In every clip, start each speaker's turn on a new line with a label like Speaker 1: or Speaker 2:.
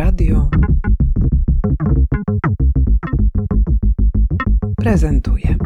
Speaker 1: Radio prezentuje.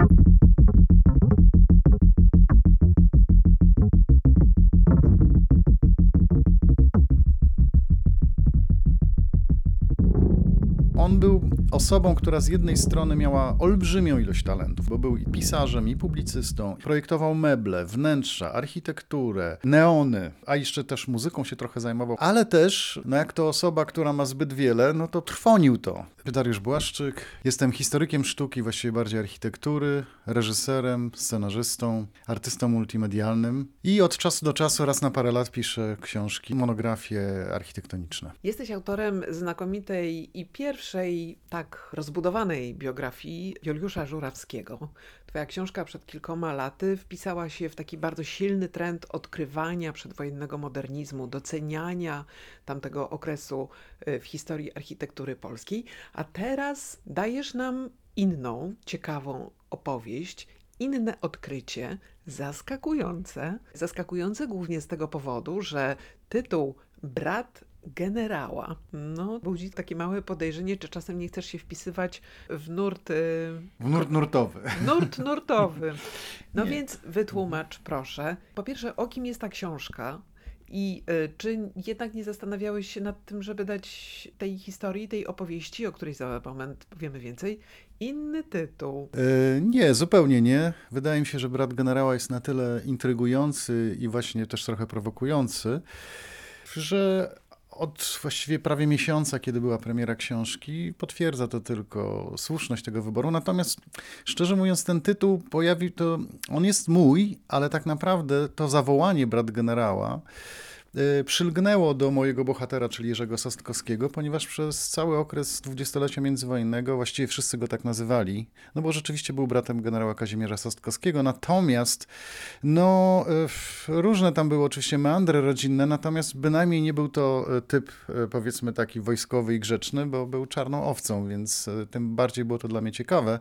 Speaker 2: Osobą, która z jednej strony miała olbrzymią ilość talentów, bo był i pisarzem, i publicystą, projektował meble, wnętrza, architekturę, neony, a jeszcze też muzyką się trochę zajmował, ale też, no jak to osoba, która ma zbyt wiele, no to trwonił to. Dariusz Błaszczyk, jestem historykiem sztuki, właściwie bardziej architektury, reżyserem, scenarzystą, artystą multimedialnym i od czasu do czasu, raz na parę lat piszę książki, monografie architektoniczne.
Speaker 1: Jesteś autorem znakomitej i pierwszej tak rozbudowanej biografii Juliusza Żurawskiego. Twoja książka przed kilkoma laty wpisała się w taki bardzo silny trend odkrywania przedwojennego modernizmu, doceniania tamtego okresu y, w historii architektury polskiej, a teraz dajesz nam inną, ciekawą opowieść, inne odkrycie, zaskakujące. Zaskakujące głównie z tego powodu, że tytuł Brat generała. No, budzi takie małe podejrzenie, czy czasem nie chcesz się wpisywać w nurt... Y,
Speaker 2: w nurt nurtowy.
Speaker 1: Nurt nurtowy. No nie. więc wytłumacz proszę. Po pierwsze, o kim jest ta książka? I y, czy jednak nie zastanawiałeś się nad tym, żeby dać tej historii, tej opowieści, o której za moment powiemy więcej, inny tytuł?
Speaker 2: Yy, nie, zupełnie nie. Wydaje mi się, że brat generała jest na tyle intrygujący i właśnie też trochę prowokujący, że od właściwie prawie miesiąca, kiedy była premiera książki, potwierdza to tylko słuszność tego wyboru. Natomiast szczerze mówiąc, ten tytuł pojawił to, on jest mój, ale tak naprawdę to zawołanie brat generała przylgnęło do mojego bohatera, czyli Jerzego Sostkowskiego, ponieważ przez cały okres dwudziestolecia międzywojennego, właściwie wszyscy go tak nazywali, no bo rzeczywiście był bratem generała Kazimierza Sostkowskiego, natomiast no y, różne tam były oczywiście meandry rodzinne, natomiast bynajmniej nie był to y, typ powiedzmy taki wojskowy i grzeczny, bo był czarną owcą, więc tym bardziej było to dla mnie ciekawe.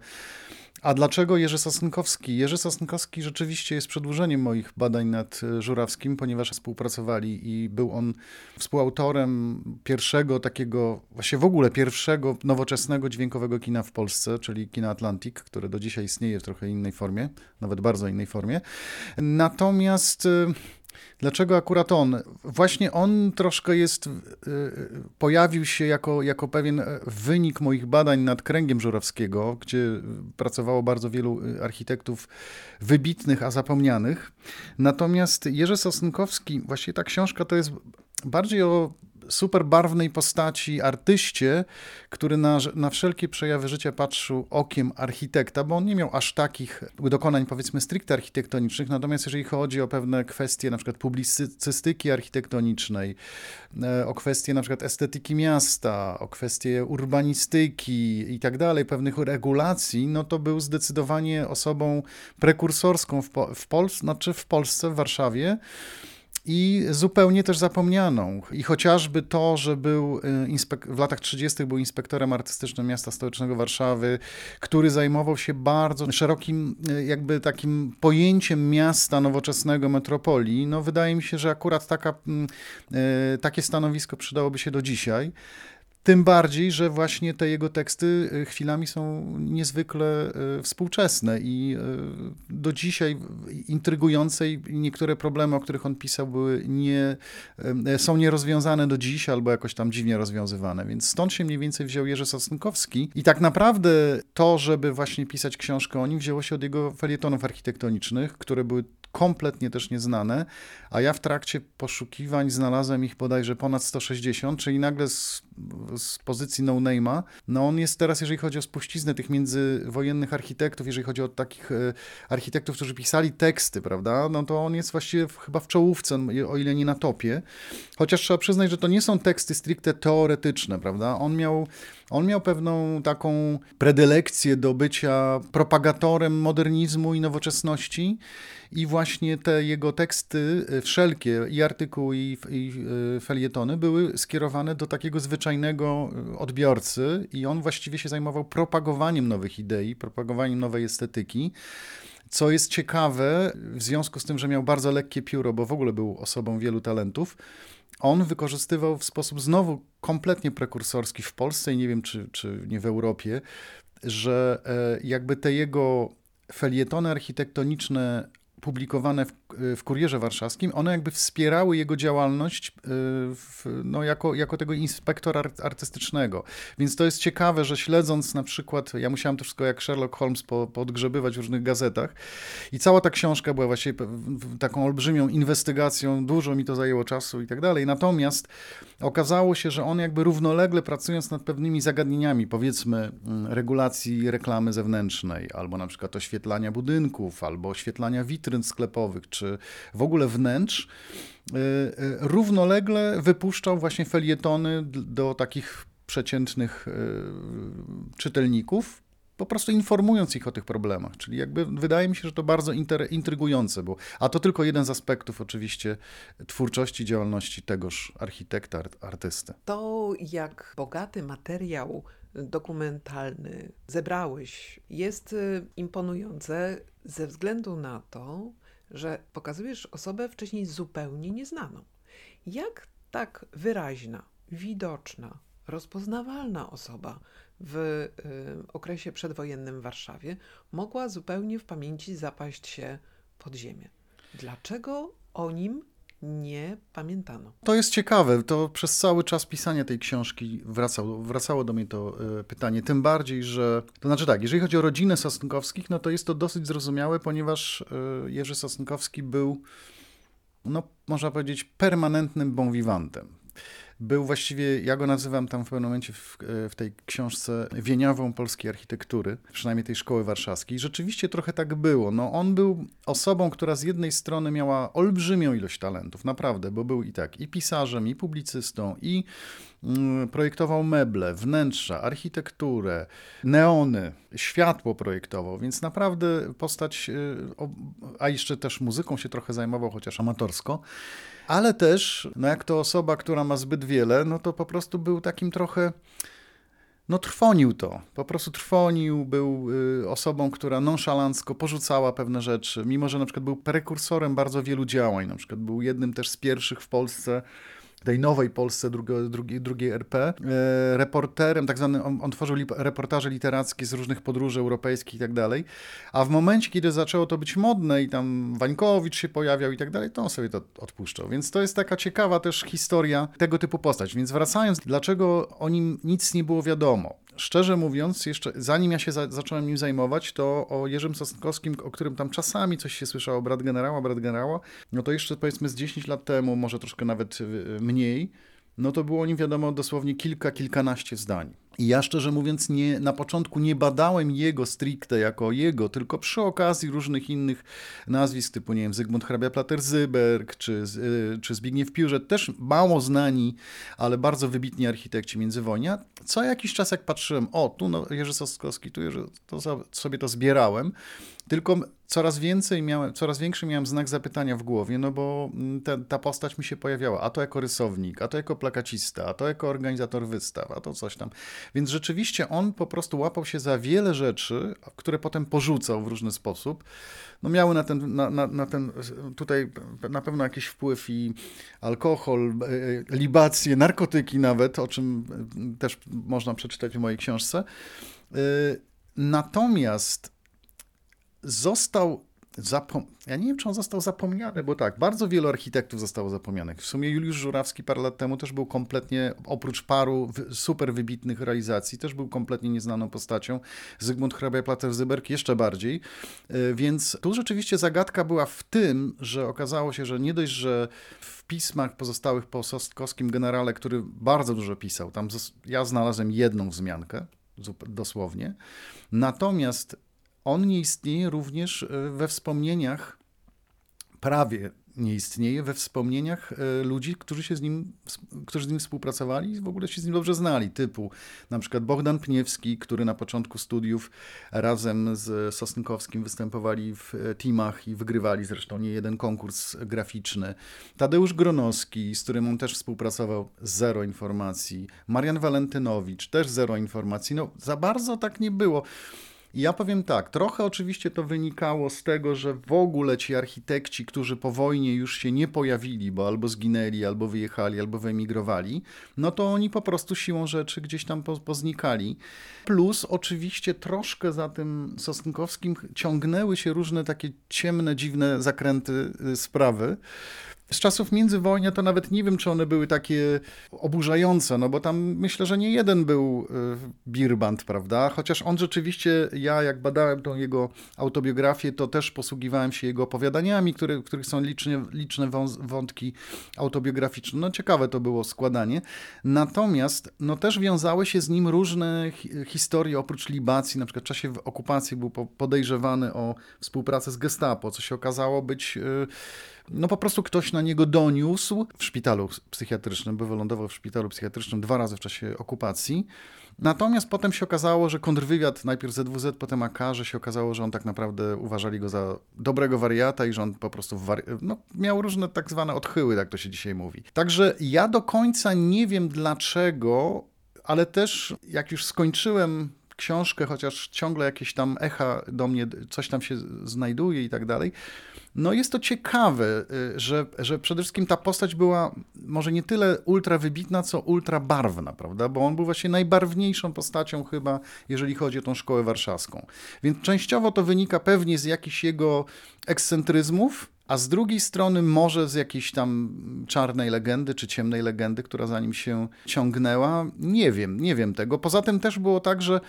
Speaker 2: A dlaczego Jerzy Sosnkowski? Jerzy Sosnkowski rzeczywiście jest przedłużeniem moich badań nad e, Żurawskim, ponieważ współpracowali i był on współautorem pierwszego takiego, właśnie w ogóle pierwszego nowoczesnego dźwiękowego kina w Polsce, czyli kina Atlantic, które do dzisiaj istnieje w trochę innej formie, nawet bardzo innej formie. Natomiast e, Dlaczego akurat on? Właśnie on troszkę jest, y, y, pojawił się jako, jako pewien e, wynik moich badań nad kręgiem Żurawskiego, gdzie pracowało bardzo wielu y, architektów wybitnych, a zapomnianych. Natomiast Jerzy Sosnkowski, właśnie ta książka to jest bardziej o super barwnej postaci, artyście, który na, na wszelkie przejawy życia patrzył okiem architekta, bo on nie miał aż takich dokonań, powiedzmy, stricte architektonicznych, natomiast jeżeli chodzi o pewne kwestie na przykład publicystyki architektonicznej, e, o kwestie na przykład estetyki miasta, o kwestie urbanistyki i tak dalej, pewnych regulacji, no to był zdecydowanie osobą prekursorską w, w Polsce, znaczy w Polsce, w Warszawie, i zupełnie też zapomnianą. I chociażby to, że był y, w latach 30. był inspektorem artystycznym miasta stołecznego Warszawy, który zajmował się bardzo szerokim y, jakby takim pojęciem miasta nowoczesnego, metropolii, no wydaje mi się, że akurat taka, mm, y, takie stanowisko przydałoby się do dzisiaj. Tym bardziej, że właśnie te jego teksty y, chwilami są niezwykle y, współczesne i y, do dzisiaj intrygujące i niektóre problemy, o których on pisał, były nie, są nierozwiązane do dziś albo jakoś tam dziwnie rozwiązywane. Więc stąd się mniej więcej wziął Jerzy Sosnkowski i tak naprawdę to, żeby właśnie pisać książkę o nim, wzięło się od jego felietonów architektonicznych, które były kompletnie też nieznane, a ja w trakcie poszukiwań znalazłem ich bodajże ponad 160, czyli nagle z, z pozycji no-name'a, no on jest teraz, jeżeli chodzi o spuściznę tych międzywojennych architektów, jeżeli chodzi o takich e, architektów, którzy pisali teksty, prawda, no to on jest właściwie chyba w czołówce, o ile nie na topie, chociaż trzeba przyznać, że to nie są teksty stricte teoretyczne, prawda, on miał, on miał pewną taką predylekcję do bycia propagatorem modernizmu i nowoczesności, i właśnie te jego teksty, y, wszelkie, i artykuły, i, i y, felietony, były skierowane do takiego zwyczajnego y, odbiorcy, i on właściwie się zajmował propagowaniem nowych idei, propagowaniem nowej estetyki Co jest ciekawe, w związku z tym, że miał bardzo lekkie pióro, bo w ogóle był osobą wielu talentów, on wykorzystywał w sposób znowu kompletnie prekursorski w Polsce i nie wiem, czy, czy nie w Europie, że e, jakby te jego felietony architektoniczne publikowane w, w Kurierze Warszawskim, one jakby wspierały jego działalność y, w, no, jako, jako tego inspektora artystycznego. Więc to jest ciekawe, że śledząc na przykład, ja musiałem to wszystko jak Sherlock Holmes po, podgrzebywać w różnych gazetach i cała ta książka była właściwie taką olbrzymią inwestygacją, dużo mi to zajęło czasu i tak dalej. Natomiast okazało się, że on jakby równolegle pracując nad pewnymi zagadnieniami, powiedzmy mm, regulacji reklamy zewnętrznej, albo na przykład oświetlania budynków, albo oświetlania witryn sklepowych, czy w ogóle wnętrz, y, y, równolegle wypuszczał właśnie felietony do takich przeciętnych y, czytelników, po prostu informując ich o tych problemach. Czyli jakby wydaje mi się, że to bardzo intrygujące było. A to tylko jeden z aspektów oczywiście twórczości, działalności tegoż architekta, artysty.
Speaker 1: To jak bogaty materiał dokumentalny zebrałeś jest imponujące ze względu na to, że pokazujesz osobę wcześniej zupełnie nieznaną. Jak tak wyraźna, widoczna, rozpoznawalna osoba w y, okresie przedwojennym w Warszawie mogła zupełnie w pamięci zapaść się pod ziemię? Dlaczego o nim nie pamiętano.
Speaker 2: To jest ciekawe. To przez cały czas pisania tej książki wracało, do mnie to y, pytanie. Tym bardziej, że. To znaczy tak, jeżeli chodzi o rodzinę Sosnkowskich, no to jest to dosyć zrozumiałe, ponieważ y, Jerzy Sosnkowski był, no można powiedzieć, permanentnym bon vivantem był właściwie, ja go nazywam tam w pewnym momencie w, e, w, tej książce wieniawą polskiej architektury, przynajmniej tej szkoły warszawskiej. Rzeczywiście trochę tak było. No, on był osobą, która z jednej strony miała olbrzymią ilość talentów, naprawdę, bo był i tak, i pisarzem, i publicystą, i mm, projektował meble, wnętrza, architekturę, neony, światło projektował, więc naprawdę postać, e, a jeszcze też muzyką się trochę zajmował, chociaż amatorsko ale też, no jak to osoba, która ma zbyt wiele, no to po prostu był takim trochę no trwonił to, po prostu trwonił, był y, osobą, która nonszalancko porzucała pewne rzeczy, mimo że na przykład był prekursorem bardzo wielu działań, na przykład był jednym też z pierwszych w Polsce tej nowej Polsce drugiej, RP, e, reporterem, tak zwany, on, on tworzył reportaże literackie z różnych podróży europejskich i tak dalej, a w momencie, kiedy zaczęło to być modne i tam Wańkowicz się pojawiał i tak dalej, to on sobie to odpuszczał. Więc to jest taka ciekawa też historia tego typu postać. Więc wracając, dlaczego o nim nic nie było wiadomo? Szczerze mówiąc, jeszcze zanim ja się za, zacząłem nim zajmować, to o Jerzym Sosnkowskim, o którym tam czasami coś się słyszało, brat generała, brat generała, no to jeszcze powiedzmy z 10 lat temu, może troszkę nawet y, mniej, no to było o nim wiadomo dosłownie kilka, kilkanaście zdań. I ja szczerze mówiąc, nie, na początku nie badałem jego stricte jako jego, tylko przy okazji różnych innych nazwisk, typu, nie wiem, Zygmunt hrabia Plater-Zyberg, czy, y, czy Zbigniew Piórzet, też mało znani, ale bardzo wybitni architekci międzywojnia. Co jakiś czas, jak patrzyłem, o, tu no, Jerzy Soskowski, tu Jerzy, to sobie to zbierałem, tylko coraz więcej miałem, coraz większy miałem znak zapytania w głowie, no bo mm, ta, ta postać mi się pojawiała, a to jako rysownik, a to jako plakacista, a to jako organizator wystaw, a to coś tam. Więc rzeczywiście on po prostu łapał się za wiele rzeczy, które potem porzucał w różny sposób. No miały na ten, na, na, na ten tutaj na pewno jakiś wpływ i alkohol, e, libacje, narkotyki nawet, o czym e, też można przeczytać w mojej książce. E, natomiast został zapom... Ja nie wiem, czy on został zapomniany, bo tak, bardzo wielu architektów zostało zapomnianych. W sumie Juliusz Żurawski parę lat temu też był kompletnie, oprócz paru super wybitnych realizacji, też był kompletnie nieznaną postacią. Zygmunt Hrabia-Plater-Zyberg jeszcze bardziej. E, więc tu rzeczywiście zagadka była w tym, że okazało się, że nie dość, że w pismach pozostałych po Sostkowskim generale, który bardzo dużo pisał, tam ja znalazłem jedną wzmiankę, dosłownie. Natomiast on nie istnieje również e, we wspomnieniach, prawie nie istnieje we wspomnieniach e, ludzi, którzy się z nim, którzy z nim współpracowali i w ogóle się z nim dobrze znali, typu na przykład Bogdan Pniewski, który na początku studiów razem z Sosnkowskim występowali w e, teamach i wygrywali zresztą nie jeden konkurs graficzny. Tadeusz Gronowski, z którym on też współpracował, zero informacji. Marian Walentynowicz, też zero informacji. No za bardzo tak nie było. I ja powiem tak, trochę oczywiście to wynikało z tego, że w ogóle ci architekci, którzy po wojnie już się nie pojawili, bo albo zginęli, albo wyjechali, albo wyemigrowali, no to oni po prostu siłą rzeczy gdzieś tam poznikali. Plus oczywiście troszkę za tym Sosnkowskim ciągnęły się różne takie ciemne, dziwne zakręty y, sprawy z czasów międzywojnia to nawet nie wiem, czy one były takie oburzające, no bo tam myślę, że nie jeden był y, Birband, prawda? Chociaż on rzeczywiście, ja jak badałem tą jego autobiografię, to też posługiwałem się jego opowiadaniami, które, w których są liczne, liczne wątki autobiograficzne. No ciekawe to było składanie. Natomiast no też wiązały się z nim różne historie, oprócz libacji, na przykład w czasie okupacji był podejrzewany o współpracę z gestapo, co się okazało być y, no po prostu ktoś na niego doniósł w szpitalu psychiatrycznym, bo wylądował w szpitalu psychiatrycznym dwa razy w czasie okupacji. Natomiast potem się okazało, że kontrwywiad, najpierw ZWZ, potem AK, że się okazało, że on tak naprawdę uważali go za dobrego wariata i że on po prostu wari- no, miał różne tak zwane odchyły, tak to się dzisiaj mówi. Także ja do końca nie wiem dlaczego, ale też jak już skończyłem książkę, chociaż ciągle jakieś tam echa do mnie, coś tam się znajduje i tak dalej, no jest to ciekawe, y, że, że przede wszystkim ta postać była może nie tyle ultra wybitna, co ultra barwna, prawda? Bo on był właśnie najbarwniejszą postacią chyba, jeżeli chodzi o tą szkołę warszawską. Więc częściowo to wynika pewnie z jakichś jego ekscentryzmów, a z drugiej strony może z jakiejś tam czarnej legendy czy ciemnej legendy, która za nim się ciągnęła. Nie wiem, nie wiem tego. Poza tym też było tak, że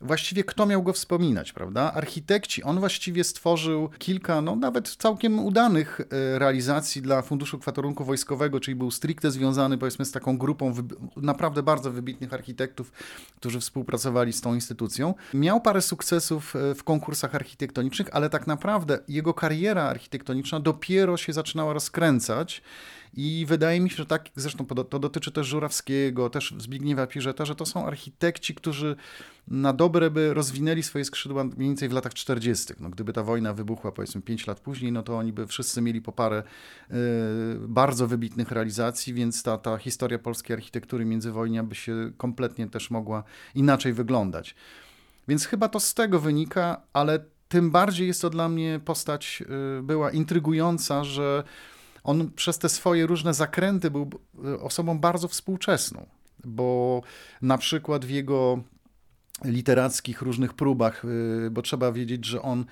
Speaker 2: właściwie kto miał go wspominać, prawda? Architekci, on właściwie stworzył kilka, no nawet całkiem udanych e, realizacji dla Funduszu Kwaterunku Wojskowego, czyli był stricte związany powiedzmy z taką grupą naprawdę bardzo wybitnych architektów, którzy współpracowali z tą instytucją. Miał parę sukcesów e, w konkursach architektonicznych, ale tak naprawdę jego kariera architektoniczna dopiero się zaczynała rozkręcać i wydaje mi się, że tak, zresztą to dotyczy też Żurawskiego, też Zbigniewa Pirzeta, że to są architekci, którzy na dobre by rozwinęli swoje skrzydła mniej więcej w latach 40. No, gdyby ta wojna wybuchła powiedzmy 5 lat później, no to oni by wszyscy mieli po parę y, bardzo wybitnych realizacji, więc ta, ta historia polskiej architektury międzywojnia by się kompletnie też mogła inaczej wyglądać. Więc chyba to z tego wynika, ale tym bardziej jest to dla mnie postać y, była intrygująca, że on przez te swoje różne zakręty był e, osobą bardzo współczesną, bo na przykład w jego literackich różnych próbach, e, bo trzeba wiedzieć, że on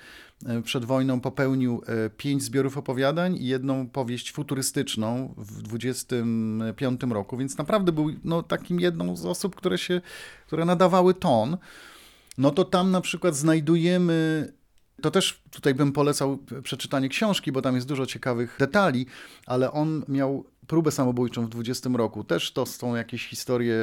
Speaker 2: e, przed wojną popełnił pięć zbiorów opowiadań i jedną powieść futurystyczną w 25 roku, więc naprawdę był no, takim jedną z osób, które się, które nadawały ton. No to tam na przykład znajdujemy to też tutaj bym polecał przeczytanie książki, bo tam jest dużo ciekawych detali, ale on miał próbę samobójczą w 20 roku. Też to są jakieś historie.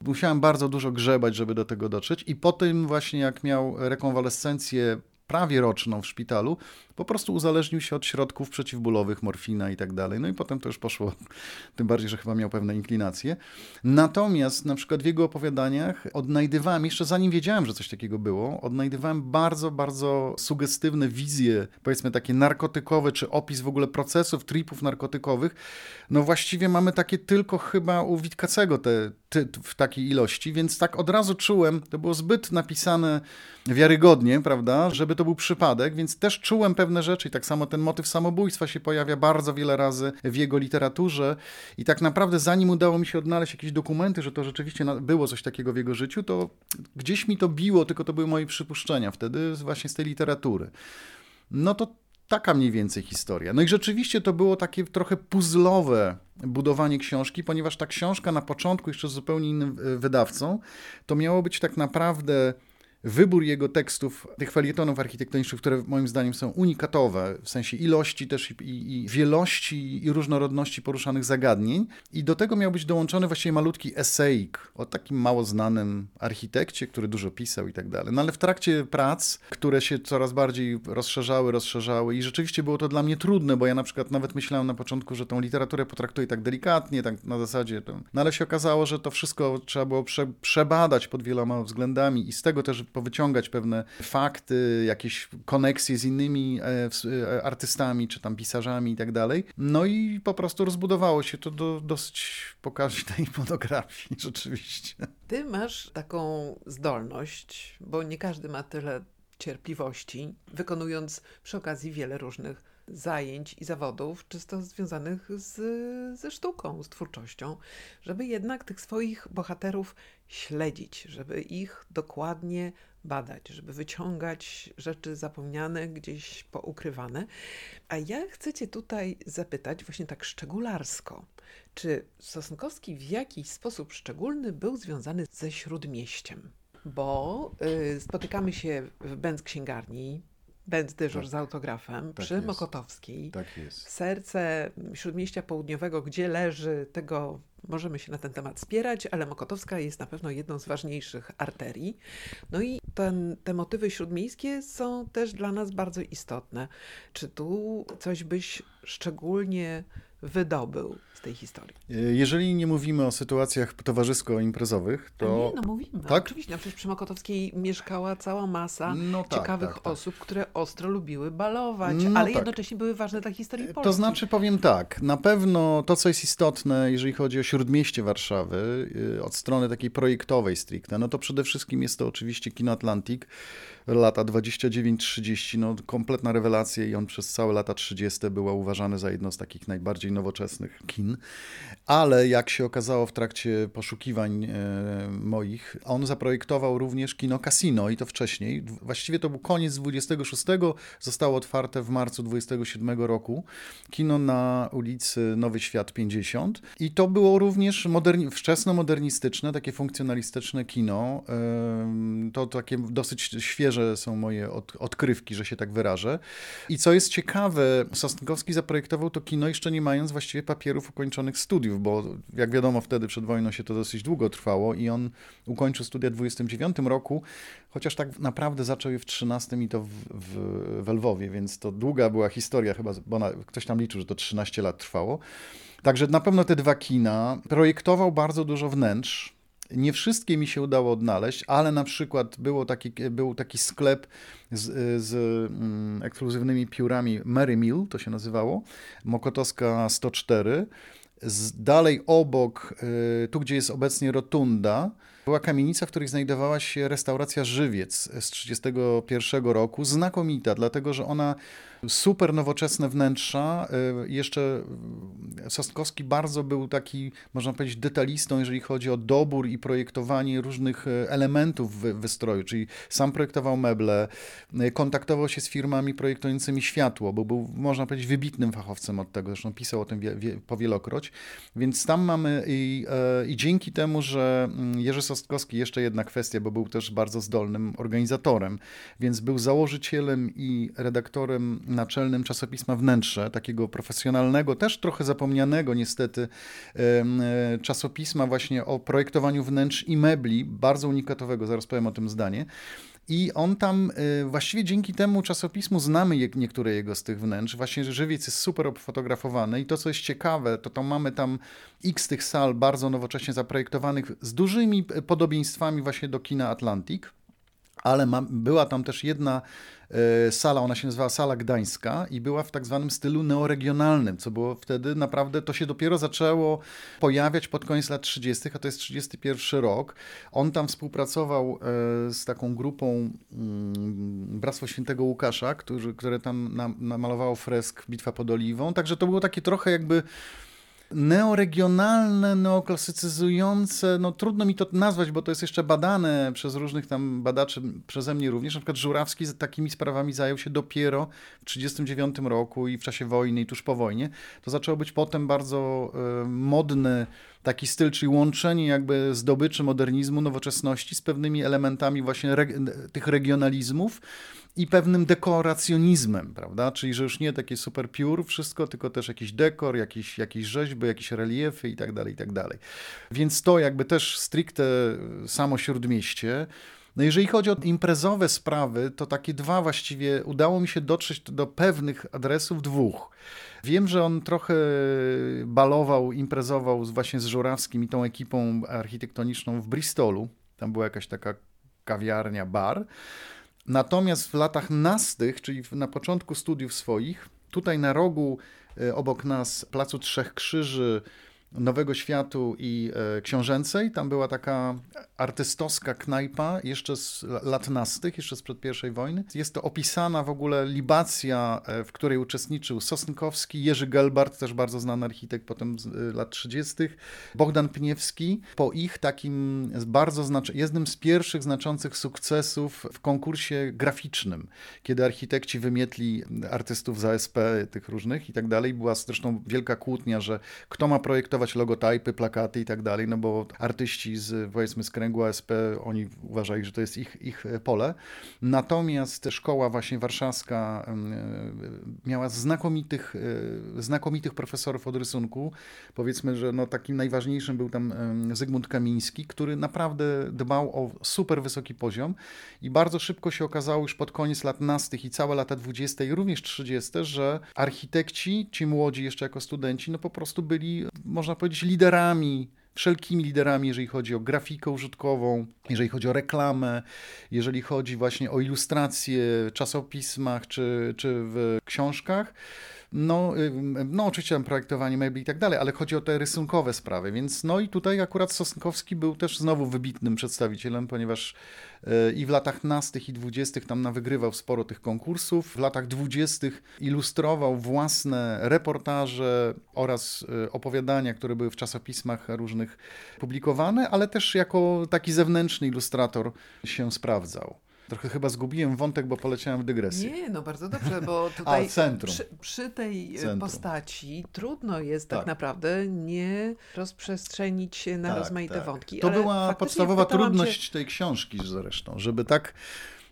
Speaker 2: Musiałem bardzo dużo grzebać, żeby do tego dotrzeć. I po tym właśnie, jak miał rekonwalescencję prawie roczną w szpitalu, po prostu uzależnił się od środków przeciwbólowych, morfina i tak dalej. No i potem to już poszło, tym bardziej, że chyba miał pewne inklinacje. Natomiast na przykład w jego opowiadaniach odnajdywałem, jeszcze zanim wiedziałem, że coś takiego było, odnajdywałem bardzo, bardzo sugestywne wizje, powiedzmy takie narkotykowe, czy opis w ogóle procesów, tripów narkotykowych. No właściwie mamy takie tylko chyba u Witkacego te, te, w takiej ilości, więc tak od razu czułem, to było zbyt napisane wiarygodnie, prawda, żeby to był przypadek, więc też czułem pewne rzeczy i tak samo ten motyw samobójstwa się pojawia bardzo wiele razy w jego literaturze i tak naprawdę zanim udało mi się odnaleźć jakieś dokumenty, że to rzeczywiście było coś takiego w jego życiu, to gdzieś mi to biło, tylko to były moje przypuszczenia wtedy właśnie z tej literatury. No to taka mniej więcej historia. No i rzeczywiście to było takie trochę puzzlowe budowanie książki, ponieważ ta książka na początku, jeszcze z zupełnie innym e, wydawcą, to miało być tak naprawdę wybór jego tekstów, tych felietonów architektonicznych, które moim zdaniem są unikatowe, w sensie ilości też i, i, wielości i różnorodności poruszanych zagadnień. I do tego miał być dołączony właściwie malutki esejik o takim mało znanym architekcie, który dużo pisał i tak dalej. No ale w trakcie prac, które się coraz bardziej rozszerzały, rozszerzały i rzeczywiście było to dla mnie trudne, bo ja na przykład nawet myślałem na początku, że tą literaturę potraktuję tak delikatnie, tak na zasadzie, no ale się okazało, że to wszystko trzeba było prze, przebadać pod wieloma względami i z tego też powyciągać pewne fakty, jakieś koneksje z innymi e, e, artystami, czy tam pisarzami i tak dalej. No i po prostu rozbudowało się to do dosyć pokaźnej monografii, rzeczywiście.
Speaker 1: ty masz taką zdolność, bo nie każdy ma tyle cierpliwości, wykonując przy okazji wiele różnych zajęć i zawodów, czysto związanych z, ze sztuką, z twórczością, żeby jednak tych swoich bohaterów śledzić, żeby ich dokładnie badać, żeby wyciągać rzeczy zapomniane, gdzieś poukrywane. A ja chcę Cię tutaj zapytać, właśnie tak szczególarsko, czy Sosnkowski w jakiś sposób szczególny był związany ze śródmieściem? Bo y, spotykamy się w Będz Księgarni, Będz dyżur tak. z autografem tak przy jest. Mokotowskiej.
Speaker 2: Tak jest.
Speaker 1: Serce Śródmieścia Południowego, gdzie leży tego, możemy się na ten temat spierać, ale Mokotowska jest na pewno jedną z ważniejszych arterii. No i ten, te motywy śródmiejskie są też dla nas bardzo istotne. Czy tu coś byś szczególnie wydobył z tej historii.
Speaker 2: E, jeżeli nie mówimy o sytuacjach towarzysko-imprezowych, to...
Speaker 1: A nie, no mówimy. Tak? Oczywiście, no przecież przy Mokotowskiej mieszkała cała masa no tak, ciekawych tak, tak. osób, które ostro lubiły balować, no ale tak. jednocześnie były ważne dla historii Polski.
Speaker 2: To znaczy, powiem tak, na pewno to, co jest istotne, jeżeli chodzi o śródmieście Warszawy, y, od strony takiej projektowej stricte, no to przede wszystkim jest to oczywiście Kino Atlantik, lata 29-30, no kompletna rewelacja i on przez całe lata 30 była uważany za jedno z takich najbardziej nowoczesnych kin. Ale jak się okazało w trakcie poszukiwań e, moich, on zaprojektował również kino Casino i to wcześniej. Właściwie to był koniec 26, zostało otwarte w marcu 27 roku. Kino na ulicy Nowy Świat 50 i to było również moderni wczesno-modernistyczne, takie funkcjonalistyczne kino. To takie dosyć świeże że są moje od, odkrywki, że się tak wyrażę. I co jest ciekawe, Sosnkowski zaprojektował to kino jeszcze nie mając właściwie papierów ukończonych studiów, bo jak wiadomo wtedy przed wojną się to dosyć długo trwało i on ukończył studia w 29 roku, chociaż tak naprawdę zaczął je w 13 i to w, w, w Lwowie, więc to długa była historia chyba, bo ktoś tam liczył, że to 13 lat trwało. Także na pewno te dwa kina. Projektował bardzo dużo wnętrz, nie wszystkie mi się udało odnaleźć, ale na przykład było taki, był taki sklep z, z mm, ekskluzywnymi piórami Mary Mill, to się nazywało, Mokotowska 104. Z, dalej obok, y, tu gdzie jest obecnie rotunda, była kamienica, w której znajdowała się restauracja Żywiec z 1931 roku. Znakomita, dlatego że ona super nowoczesne wnętrza. Y, jeszcze Sosnkowski bardzo był taki, można powiedzieć, detalistą, jeżeli chodzi o dobór i projektowanie różnych y, elementów wystroju, czyli sam projektował meble, y, kontaktował się z firmami projektującymi światło, bo był, można powiedzieć, wybitnym fachowcem od tego, zresztą pisał o tym wie, wie, powielokroć. Więc tam mamy i, i dzięki temu, że mm, Jerzy Sosnkowski, jeszcze jedna kwestia, bo był też bardzo zdolnym organizatorem, więc był założycielem i redaktorem naczelnym czasopisma Wnętrze, takiego profesjonalnego, też trochę zapomnianego niestety e, czasopisma właśnie o projektowaniu wnętrz i mebli, bardzo unikatowego, zaraz powiem o tym zdanie. I on tam, e, właściwie dzięki temu czasopismu znamy niektóre jego z tych wnętrz. Właśnie żywiec jest super obfotografowany i to, co jest ciekawe, to, to mamy tam x tych sal bardzo nowocześnie zaprojektowanych z dużymi podobieństwami właśnie do kina Atlantic ale ma, była tam też jedna e, sala, ona się nazywała Sala Gdańska i była w tak zwanym stylu neoregionalnym, co było wtedy naprawdę, to się dopiero zaczęło pojawiać pod koniec lat 30., a to jest 31 rok. On tam współpracował e, z taką grupą mm, Bractwo Świętego Łukasza, którzy, które tam namalowało fresk Bitwa pod Oliwą, także to było takie trochę jakby neoregionalne, neoklasycyzujące, no trudno mi to nazwać, bo to jest jeszcze badane przez różnych tam badaczy, przeze mnie również. Na przykład Żurawski takimi sprawami zajął się dopiero w 1939 roku i w czasie wojny i tuż po wojnie. To zaczęło być potem bardzo y, modny taki styl, czyli łączenie jakby zdobyczy modernizmu, nowoczesności z pewnymi elementami właśnie re tych regionalizmów i pewnym dekoracjonizmem, prawda? Czyli, że już nie takie super pure wszystko, tylko też jakiś dekor, jakieś, jakieś rzeźby, jakieś reliefy i tak dalej, i tak dalej. Więc to jakby też stricte samo śródmieście. No jeżeli chodzi o imprezowe sprawy, to takie dwa właściwie, udało mi się dotrzeć do pewnych adresów, dwóch. Wiem, że on trochę balował, imprezował właśnie z Żurawskim i tą ekipą architektoniczną w Bristolu. Tam była jakaś taka kawiarnia, bar. Natomiast w latach nastych, czyli na początku studiów swoich, tutaj na rogu e, obok nas Placu Trzech Krzyży, Nowego Światu i e, Książęcej. Tam była taka artystowska knajpa jeszcze z lat nastych, jeszcze sprzed I wojny. Jest to opisana w ogóle libacja, e, w której uczestniczył Sosnkowski, Jerzy Gelbart, też bardzo znany architekt potem z e, lat 30., Bogdan Pniewski. Po ich takim bardzo znaczy, jednym z pierwszych znaczących sukcesów w konkursie graficznym, kiedy architekci wymietli artystów z ASP, tych różnych i tak dalej. Była zresztą wielka kłótnia, że kto ma projektować logotypy, plakaty i tak dalej, no bo artyści z, powiedzmy, z kręgu ASP, oni uważali, że to jest ich, ich pole. Natomiast szkoła właśnie warszawska miała znakomitych, e, znakomitych profesorów od rysunku. Powiedzmy, że no takim najważniejszym był tam Zygmunt Kamiński, który naprawdę dbał o super wysoki poziom i bardzo szybko się okazało już pod koniec lat nastych i całe lata 20 i również 30, że architekci, ci młodzi jeszcze jako studenci, no po prostu byli, można powiedzieć, liderami wszelkimi liderami, jeżeli chodzi o grafikę użytkową, jeżeli chodzi o reklamę, jeżeli chodzi właśnie o ilustracje w czasopismach czy, czy w książkach. No, no oczywiście tam projektowanie mebli i tak dalej, ale chodzi o te rysunkowe sprawy, więc no i tutaj akurat Sosnkowski był też znowu wybitnym przedstawicielem, ponieważ e, i w latach nastych i dwudziestych tam wygrywał sporo tych konkursów. W latach dwudziestych ilustrował własne reportaże oraz e, opowiadania, które były w czasopismach różnych publikowane, ale też jako taki zewnętrzny ilustrator się sprawdzał. Trochę chyba zgubiłem wątek, bo poleciałem w dygresję.
Speaker 1: Nie, no bardzo dobrze, bo tutaj A, centrum. Przy, przy tej e, centrum. postaci trudno jest tak. tak. naprawdę nie rozprzestrzenić się na tak, rozmaite tak. wątki.
Speaker 2: To była podstawowa trudność tej książki zresztą, żeby tak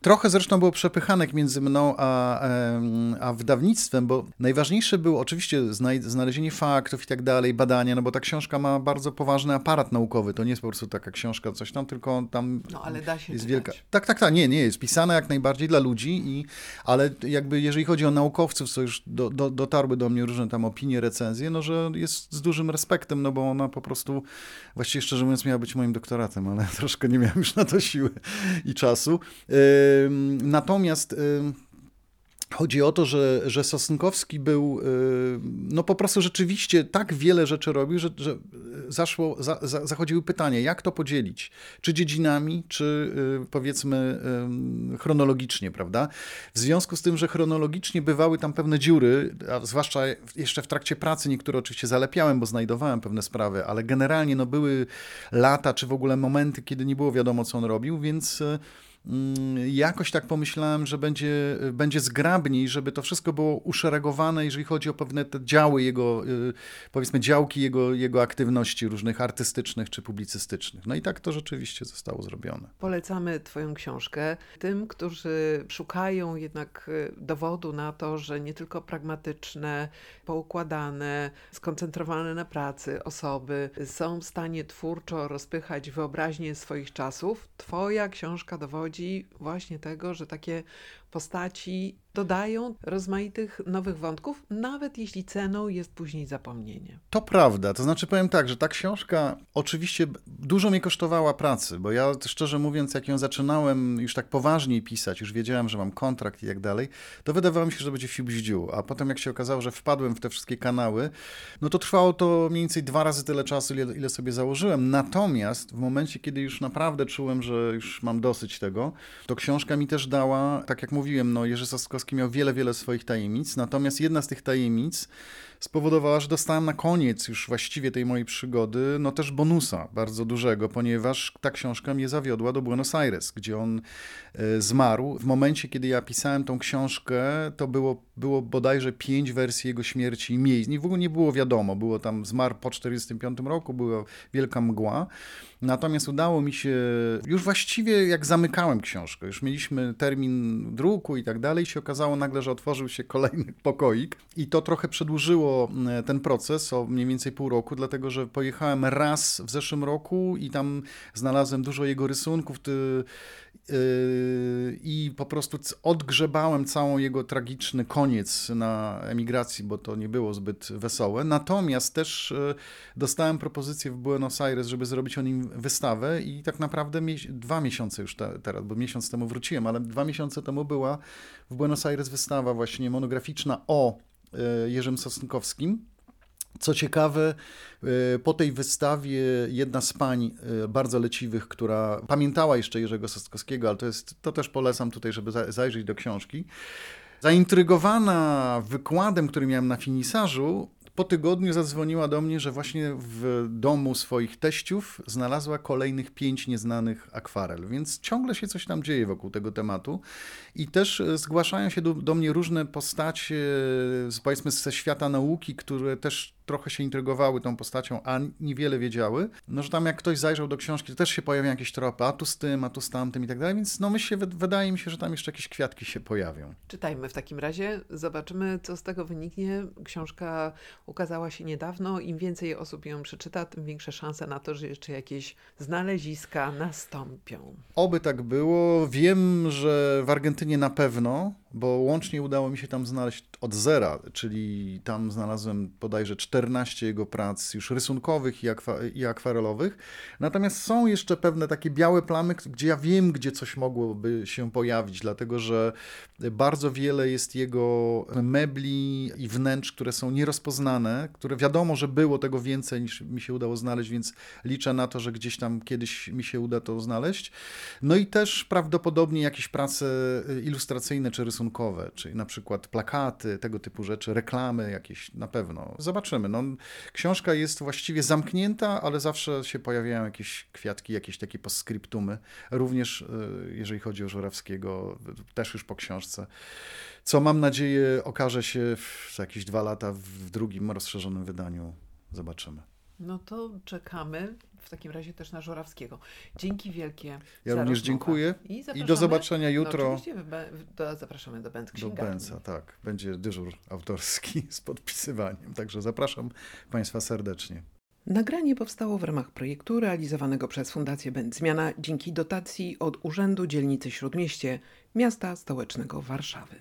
Speaker 2: Trochę zresztą było przepychanek między mną a, a wydawnictwem, bo najważniejsze było oczywiście znalezienie faktów i tak dalej, badania, no bo ta książka ma bardzo poważny aparat naukowy. To nie jest po prostu taka książka, coś tam, tylko tam
Speaker 1: no, ale da się
Speaker 2: jest
Speaker 1: czytać. wielka.
Speaker 2: Tak, tak, tak, nie, nie, jest pisana jak najbardziej dla ludzi, i, ale jakby jeżeli chodzi o naukowców, co już do, do, dotarły do mnie różne tam opinie, recenzje, no że jest z dużym respektem, no bo ona po prostu, właściwie szczerze mówiąc, miała być moim doktoratem, ale troszkę nie miałem już na to siły i czasu. Yy, Natomiast Chodzi o to, że, że Sosnkowski był, no po prostu rzeczywiście tak wiele rzeczy robił, że, że zaszło, za, za, zachodziły pytania, jak to podzielić? Czy dziedzinami, czy powiedzmy chronologicznie, prawda? W związku z tym, że chronologicznie bywały tam pewne dziury, a zwłaszcza jeszcze w trakcie pracy niektóre oczywiście zalepiałem, bo znajdowałem pewne sprawy, ale generalnie no były lata, czy w ogóle momenty, kiedy nie było wiadomo, co on robił, więc Mm, jakoś tak pomyślałem, że będzie, będzie zgrabniej, żeby to wszystko było uszeregowane, jeżeli chodzi o pewne te działy jego, y, powiedzmy działki jego, jego aktywności różnych artystycznych czy publicystycznych. No i tak to rzeczywiście zostało zrobione.
Speaker 1: Polecamy Twoją książkę tym, którzy szukają jednak y, dowodu na to, że nie tylko pragmatyczne, poukładane, skoncentrowane na pracy osoby są w stanie twórczo rozpychać wyobraźnię swoich czasów. Twoja książka dowodzi, dowodzi właśnie tego, że takie postaci dodają rozmaitych nowych wątków, nawet jeśli ceną jest później zapomnienie.
Speaker 2: To prawda. To znaczy powiem tak, że ta książka oczywiście dużo mnie kosztowała pracy, bo ja szczerze mówiąc, jak ją zaczynałem już tak poważniej pisać, już wiedziałem, że mam kontrakt i tak dalej, to wydawało mi się, że będzie fiubździu. A potem jak się okazało, że wpadłem w te wszystkie kanały, no to trwało to mniej więcej dwa razy tyle czasu, ile, ile sobie założyłem. Natomiast w momencie, kiedy już naprawdę czułem, że już mam dosyć tego, to książka mi też dała, tak jak mówiłem, no Jerzy Soskowski miał wiele, wiele swoich tajemnic, natomiast jedna z tych tajemnic spowodowała, że dostałem na koniec już właściwie tej mojej przygody, no też bonusa bardzo dużego, ponieważ ta książka mnie zawiodła do Buenos Aires, gdzie on e, zmarł. W momencie, kiedy ja pisałem tą książkę, to było, było bodajże pięć wersji jego śmierci i miejsc. W ogóle nie było wiadomo, było tam zmarł po 1945 roku, była wielka mgła. Natomiast udało mi się, już właściwie jak zamykałem książkę, już mieliśmy termin druku i tak dalej, się okazało nagle, że otworzył się kolejny pokoik i to trochę przedłużyło e, ten proces o mniej więcej pół roku, dlatego że pojechałem raz w zeszłym roku i tam znalazłem dużo jego rysunków, Yy, i po prostu odgrzebałem całą jego tragiczny koniec na emigracji, bo to nie było zbyt wesołe. Natomiast też yy, dostałem propozycję w Buenos Aires, żeby zrobić o nim wystawę i tak naprawdę dwa miesiące już te, teraz, bo miesiąc temu wróciłem, ale dwa miesiące temu była w Buenos Aires wystawa właśnie monograficzna o Jerzym Sosnkowskim. Co ciekawe, e, po tej wystawie jedna z pań e, bardzo leciwych, która pamiętała jeszcze Jerzego Sostkowskiego, ale to, jest, to też polecam tutaj, żeby zajrzeć do książki, zaintrygowana wykładem, który miałem na finisarzu, po tygodniu zadzwoniła do mnie, że właśnie w domu swoich teściów znalazła kolejnych pięć nieznanych akwarel, więc ciągle się coś tam dzieje wokół tego tematu. I też e, zgłaszają się do, do mnie różne postacie, powiedzmy ze świata nauki, które też trochę się intrygowały tą postacią, a niewiele wiedziały, no że tam jak ktoś zajrzał do książki, to też się pojawią jakieś tropy, a tu z tym, a tu z tamtym i tak dalej, więc no myślę, wydaje mi się, że tam jeszcze jakieś kwiatki się pojawią.
Speaker 1: Czytajmy w takim razie, zobaczymy, co z tego wyniknie. Książka ukazała się niedawno, im więcej osób ją przeczyta, tym większe szanse na to, że jeszcze jakieś znaleziska nastąpią.
Speaker 2: Oby tak było. Wiem, że w Argentynie na pewno, bo łącznie udało mi się tam znaleźć od zera, czyli tam znalazłem bodajże 14 jego prac już rysunkowych i, akwa i akwarelowych. Natomiast są jeszcze pewne takie białe plamy, gdzie ja wiem, gdzie coś mogłoby się pojawić, dlatego że bardzo wiele jest jego mebli i wnętrz, które są nierozpoznane, które wiadomo, że było tego więcej niż mi się udało znaleźć, więc liczę na to, że gdzieś tam kiedyś mi się uda to znaleźć. No i też prawdopodobnie jakieś prace ilustracyjne czy rysunkowe rysunkowe, czyli na przykład plakaty, tego typu rzeczy, reklamy jakieś, na pewno. Zobaczymy. No, książka jest właściwie zamknięta, ale zawsze się pojawiają jakieś kwiatki, jakieś takie postscriptumy. Również y, jeżeli chodzi o Żurawskiego, też już po książce. Co mam nadzieję okaże się za jakieś dwa lata w drugim rozszerzonym wydaniu. Zobaczymy.
Speaker 1: No to czekamy w takim razie też na Żorawskiego. Dzięki wielkie.
Speaker 2: Ja również dziękuję I, I, do zobaczenia jutro. No,
Speaker 1: oczywiście do, zapraszamy do Będ
Speaker 2: Do Bęca, tak. Będzie dyżur autorski z podpisywaniem. Także zapraszam Państwa serdecznie.
Speaker 1: Nagranie powstało w ramach projektu realizowanego przez Fundację Będ Zmiana dzięki dotacji od Urzędu Dzielnicy Śródmieście Miasta Stołecznego Warszawy.